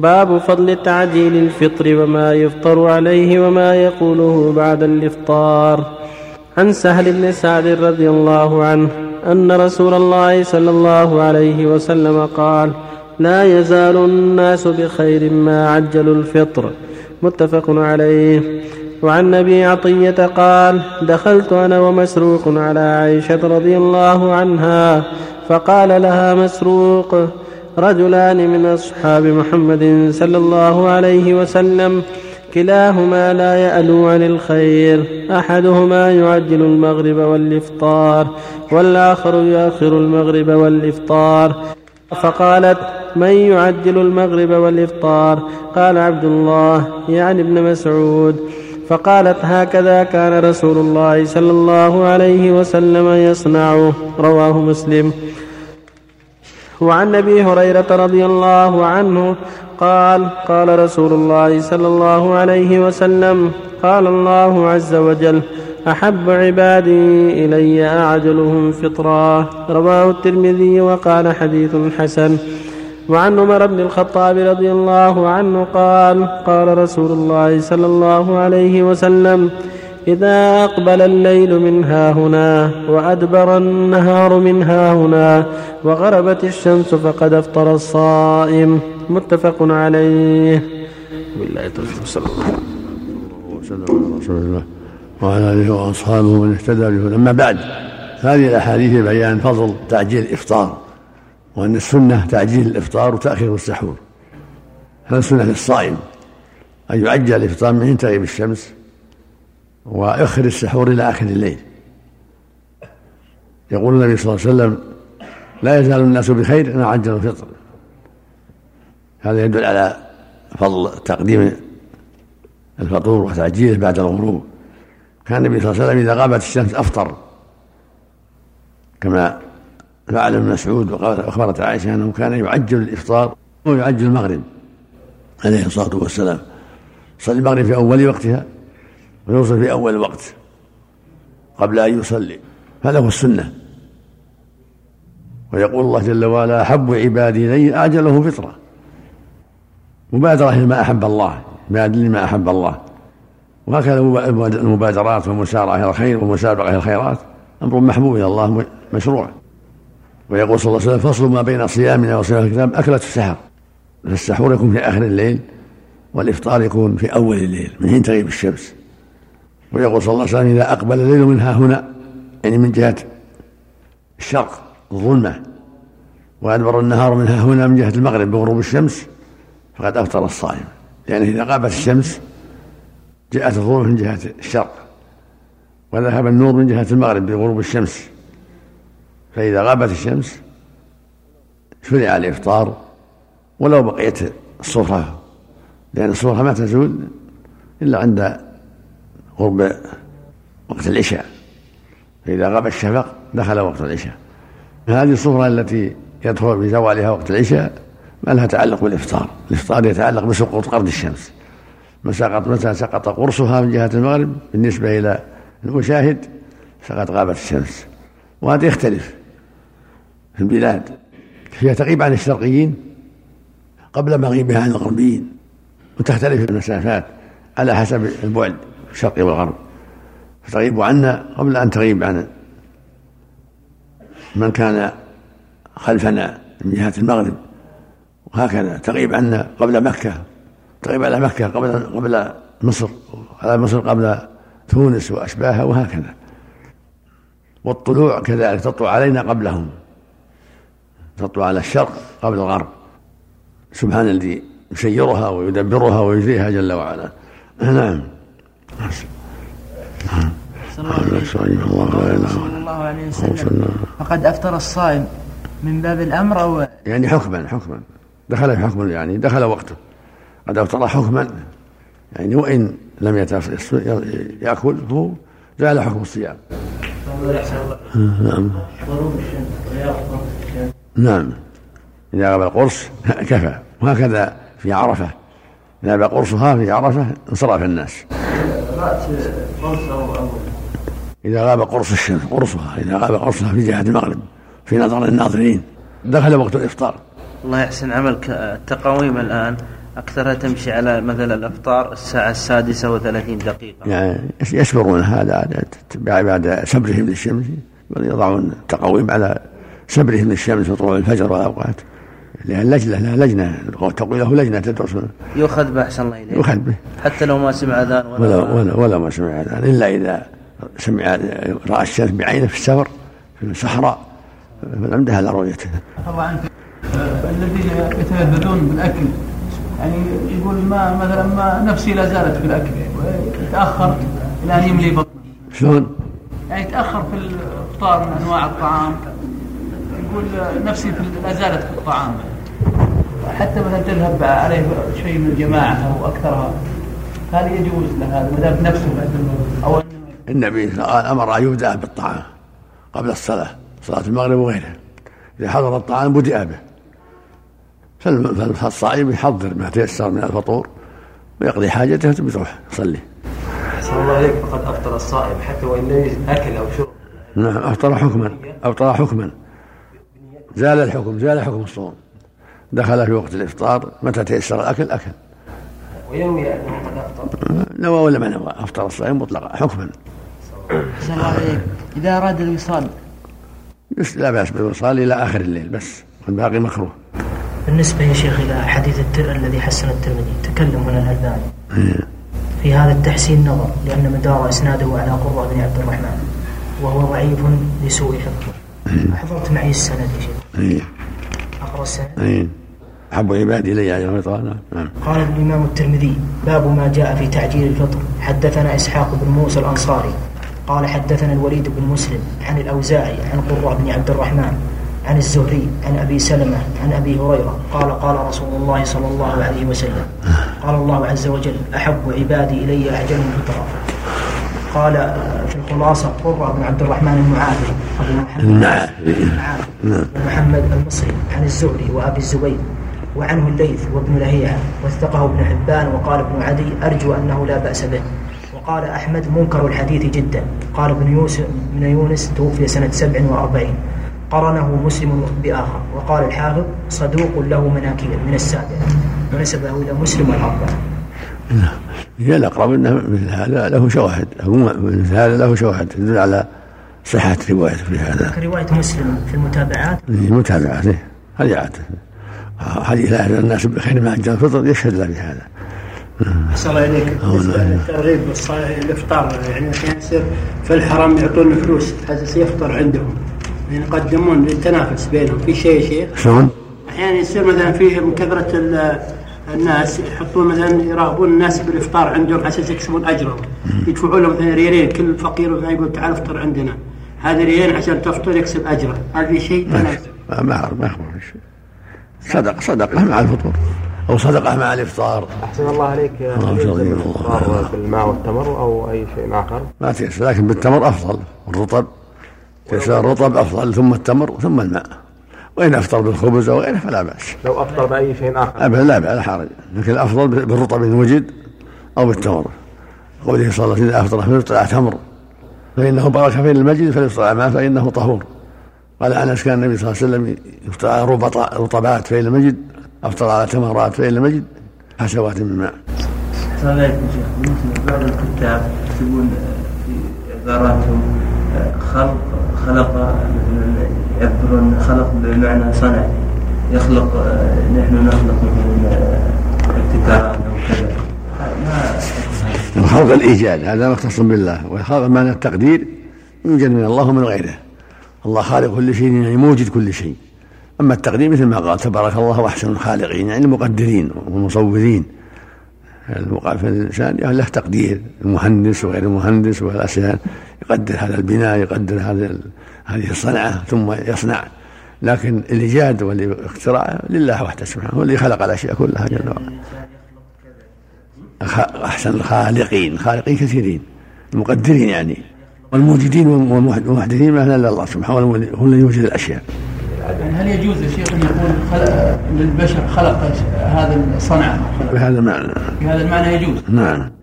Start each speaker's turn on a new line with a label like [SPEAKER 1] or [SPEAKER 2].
[SPEAKER 1] باب فضل تعجيل الفطر وما يفطر عليه وما يقوله بعد الإفطار. عن سهل بن سعد رضي الله عنه أن رسول الله صلى الله عليه وسلم قال لا يزال الناس بخير ما عجلوا الفطر. متفق عليه. وعن أبي عطية قال دخلت أنا ومسروق على عائشة رضي الله عنها فقال لها مسروق رجلان من أصحاب محمد صلى الله عليه وسلم كلاهما لا يألو عن الخير. أحدهما يعجل المغرب والإفطار والآخر يؤخر المغرب والإفطار. فقالت من يعجل المغرب والإفطار؟ قال عبد الله يعني ابن مسعود. فقالت هكذا كان رسول الله صلى الله عليه وسلم يصنعه رواه مسلم. وعن أبي هريرة رضي الله عنه قال قال رسول الله صلى الله عليه وسلم قال الله عز وجل أحب عبادي إلي أعجلهم فطرا رواه الترمذي وقال حديث حسن. وعن عمر بن الخطاب رضي الله عنه قال قال رسول الله صلى الله عليه وسلم إذا أقبل الليل من ها هنا وأدبر النهار من ها هنا وغربت الشمس فقد أفطر الصائم متفق عليه. بالله التوفيق صلى الله
[SPEAKER 2] وسلم رسول الله وعلى آله وأصحابه من اهتدى به. أما بعد هذه الأحاديث بيان فضل تعجيل الإفطار وأن السنة تعجيل الإفطار وتأخير السحور. هذا سنة للصائم أن يعجل الإفطار من حين تغيب ويؤخر السحور إلى آخر الليل. يقول النبي صلى الله عليه وسلم لا يزال الناس بخير ما عجلوا الفطر. هذا يدل على فضل تقديم الفطور وتعجيله بعد الغروب. كان النبي صلى الله عليه وسلم إذا غابت الشمس أفطر. كما فعل ابن مسعود وأخبرت عائشة أنه كان يعجل الإفطار ويعجل المغرب عليه الصلاة والسلام. صلي المغرب في أول وقتها. ويوصل في أول الوقت قبل أن يصلي. هو السنة. ويقول الله جل وعلا أحب عبادي إلي أعجلهم فطرة. مبادرة لما أحب الله لما أحب الله. وهكذا المبادرات والمسارعة إلى الخير والمسابقة إلى الخيرات. أمر محبوب إلى الله مشروع. ويقول صلى الله عليه وسلم فصل ما بين صيامنا وصيام الكتاب أكلة السحر. فالسحور يكون في آخر الليل والإفطار يكون في أول الليل من حين تغيب الشمس. ويقول صلى الله عليه وسلم إذا أقبل الليل منها هنا يعني من جهة الشرق الظلمة. وأدبر النهار منها هنا من جهة المغرب بغروب الشمس فقد أفطر الصائم. لأنه يعني إذا غابت الشمس جاءت الظلمة من جهة الشرق. وذهب النور من جهة المغرب بغروب الشمس. فإذا غابت الشمس شرع الإفطار ولو بقيت الصفرة لأن الصفرة ما تزول إلا عند قرب وقت العشاء. فإذا غاب الشفق دخل وقت العشاء. هذه الصفرة التي يدخل بزوالها وقت العشاء ما لها تعلق بالإفطار. الإفطار يتعلق بسقوط قرن الشمس. سقط متى سقط قرصها من جهة المغرب؟ بالنسبة إلى المشاهد فقد غابت الشمس. وهذا يختلف في البلاد. هي تغيب عن الشرقيين قبل مغيبها عن الغربيين. وتختلف المسافات على حسب البعد. الشرق والغرب. فتغيب عنا قبل أن تغيب عن من كان خلفنا من جهة المغرب وهكذا تغيب عنا قبل مكة. تغيب على مكة قبل قبل مصر على مصر قبل تونس وأشباهها وهكذا. والطلوع كذلك تطلع علينا قبلهم. تطلع على الشرق قبل الغرب. سبحان الذي يسيرها ويدبرها ويجريها جل وعلا. نعم.
[SPEAKER 3] صلى الله عليه وسلم. فقد أفطر الصائم من باب الأمر أو
[SPEAKER 2] يعني حكما حكما. دخل حكما يعني دخل وقته. قد أفطر حكما. يعني وإن لم يأكل فهو زال حكم الصيام. نعم. نعم. إذا غاب القرص كفى. وهكذا في عرفة. إذا غاب قرصها في عرفة انصرف الناس. إذا غاب قرص الشمس قرصها. إذا غاب قرصها في جهة المغرب في نظر الناظرين. دخل وقت الإفطار.
[SPEAKER 3] الله يحسن عملك التقاويم الآن
[SPEAKER 4] أكثرها تمشي على مثل الإفطار الساعة السادسة وثلاثين دقيقة.
[SPEAKER 2] يعني يشكرون هذا بعد سبرهم للشمس يضعون تقويم على سبرهم للشمس وطلوع الفجر والأوقات لأن لجنة لها لجنة تقول له لجنة تدرس
[SPEAKER 4] يؤخذ به أحسن الله إليك
[SPEAKER 2] يؤخذ به.
[SPEAKER 4] حتى لو ما سمع أذان
[SPEAKER 2] ولا ولا, ولا, ولا ما سمع أذان. إلا إذا سمع رأى الشمس بعينه في السفر في الصحراء فالعمدة على رؤيته.
[SPEAKER 5] الله عنك. الذين يتلذذون بالأكل يعني يقول ما مثلا ما نفسي لا زالت في الأكل. ويتاخر إلى أن يملي بطنه.
[SPEAKER 2] شلون؟
[SPEAKER 5] يعني يتأخر في الافطار من أنواع الطعام. يقول نفسي لا زالت في الطعام. حتى مثلا تذهب عليه شيء من الجماعه أو أكثرها هل يجوز له هذا ما دام نفسه أو
[SPEAKER 2] النبي أمر أن يبدأ بالطعام قبل الصلاة صلاة المغرب وغيرها. إذا حضر الطعام بدأ به. فالصائم يحضر ما تيسر من الفطور ويقضي حاجته ثم يروح يصلي.
[SPEAKER 6] أحسن الله عليك فقد أفطر الصائم حتى وإن لم يجد أكل أو شرب.
[SPEAKER 2] نعم أفطر حكما أفطر حكما. زال الحكم زال حكم الصوم. دخل في وقت الإفطار متى تيسر؟ الأكل أكل.
[SPEAKER 6] وينوي أنه قد أفطر؟
[SPEAKER 2] نوى ولا ما نوى؟ أفطر الصائم مطلقا حكما.
[SPEAKER 3] أحسن الله عليك. إذا أراد الوصال؟
[SPEAKER 2] لا بأس بالوصال إلى آخر الليل بس. والباقي مكروه.
[SPEAKER 7] بالنسبة يا شيخ إلى حديث التر الذي حسن الترمذي تكلم هنا الألباني.
[SPEAKER 2] إيه.
[SPEAKER 7] في هذا التحسين نظر لأن مدار إسناده على قرة بن عبد الرحمن وهو ضعيف لسوء حفظه
[SPEAKER 2] إيه.
[SPEAKER 7] حفظت معي السند يا شيخ. السند
[SPEAKER 2] إيه. أحب عبادي إلي أجر نعم.
[SPEAKER 7] قال الإمام الترمذي باب ما جاء في تعجيل الفطر. حدثنا إسحاق بن موسى الأنصاري. قال حدثنا الوليد بن مسلم عن الأوزاعي عن قرة بن عبد الرحمن عن الزهري عن أبي سلمة عن أبي هريرة. قال قال رسول الله صلى الله عليه وسلم. قال الله عز وجل أحب عبادي إلي أعجل الفطرة قال في الخلاصة قرة بن عبد الرحمن المعافي أبو محمد المعافي. محمد المصري عن الزهري وأبي الزبير وعنه الليث وابن لهيعة وثقه ابن حبان وقال ابن عدي أرجو أنه لا بأس به. وقال أحمد منكر الحديث جدا. قال ابن يوسف بن يونس توفي سنة سبع وأربعين. قرنه مسلم بآخر. وقال الحافظ صدوق له مناكير من السابع ونسبه إلى مسلم الأربعة
[SPEAKER 2] هي الأقرب أنه مثل هذا له شواهد. مثل هذا له شواهد تدل على صحة روايته في هذا.
[SPEAKER 7] رواية مسلم في المتابعات.
[SPEAKER 2] المتابعات هذه عادة حديث لا الناس بخير ما عجل الفطر يشهد له بهذا.
[SPEAKER 8] أحسن الله إليك. بالنسبة للترغيب الإفطار يعني أحيانا يصير في الحرم يعطون فلوس. حتى يفطر عندهم. يعني يقدمون للتنافس بينهم. في شيء يا شيخ؟
[SPEAKER 2] شلون؟
[SPEAKER 8] أحيانا يصير مثلا فيه من كثرة الناس يحطون مثلا يراقبون الناس بالإفطار عندهم على أساس يكسبون أجرهم. يدفعون له مثلا ريالين كل فقير مثلا يقول تعال افطر عندنا. هذا ريالين عشان تفطر يكسب أجره. هل في شيء؟
[SPEAKER 2] ما أعرف ما اخبر شيء. صدق صدقة مع الفطور. أو صدقة مع الإفطار.
[SPEAKER 6] أحسن الله عليك الإفطار بالماء والتمر أو أي شيء آخر.
[SPEAKER 2] ما تيسر لكن بالتمر أفضل. الرطب تيسر الرطب أفضل ثم التمر ثم الماء. وإن أفطر بالخبز أو غيره فلا بأس.
[SPEAKER 6] لو أفطر بأي شيء آخر؟
[SPEAKER 2] أبدا لا بأس لا حرج. لكن الأفضل بالرطب إن وجد أو بالتمر. قوله صلى الله عليه وسلم إذا أفطر فليفطر تمر. فإنه بركة في المجد فليفطر ماء فإنه طهور. قال أنس كان النبي صلى الله عليه وسلم يفطر على رطبات في المجد أفطر على تمرات في المجد حسوات من ماء.
[SPEAKER 4] أحسن بالنسبة بعض الكتاب يكتبون في عباراتهم خلق خلق يعبرون خلق بمعنى صنع. يخلق نحن نخلق مثلا ابتكارات أو كذا.
[SPEAKER 2] الإيجاد هذا مختص بالله. والخلق معنى التقدير يوجد من الله ومن غيره. الله خالق كل شيء يعني موجد كل شيء. أما التقدير مثل ما قال تبارك الله احسن الخالقين يعني المقدرين والمصورين. الإنسان له تقدير المهندس وغير المهندس والأسنان يقدر هذا البناء يقدر هذا هذه الصنعة ثم يصنع. لكن الايجاد والاختراع لله وحده سبحانه هو اللي خلق الأشياء كلها جل وعلا. أحسن الخالقين خالقين كثيرين المقدرين يعني والموجدين والمحدثين ما الا الله سبحانه هو الذي يوجد الأشياء.
[SPEAKER 5] يعني هل يجوز يا شيخ أن يقول خلق للبشر خلق هذا الصنعة؟
[SPEAKER 2] بهذا المعنى
[SPEAKER 5] بهذا المعنى يجوز.
[SPEAKER 2] نعم.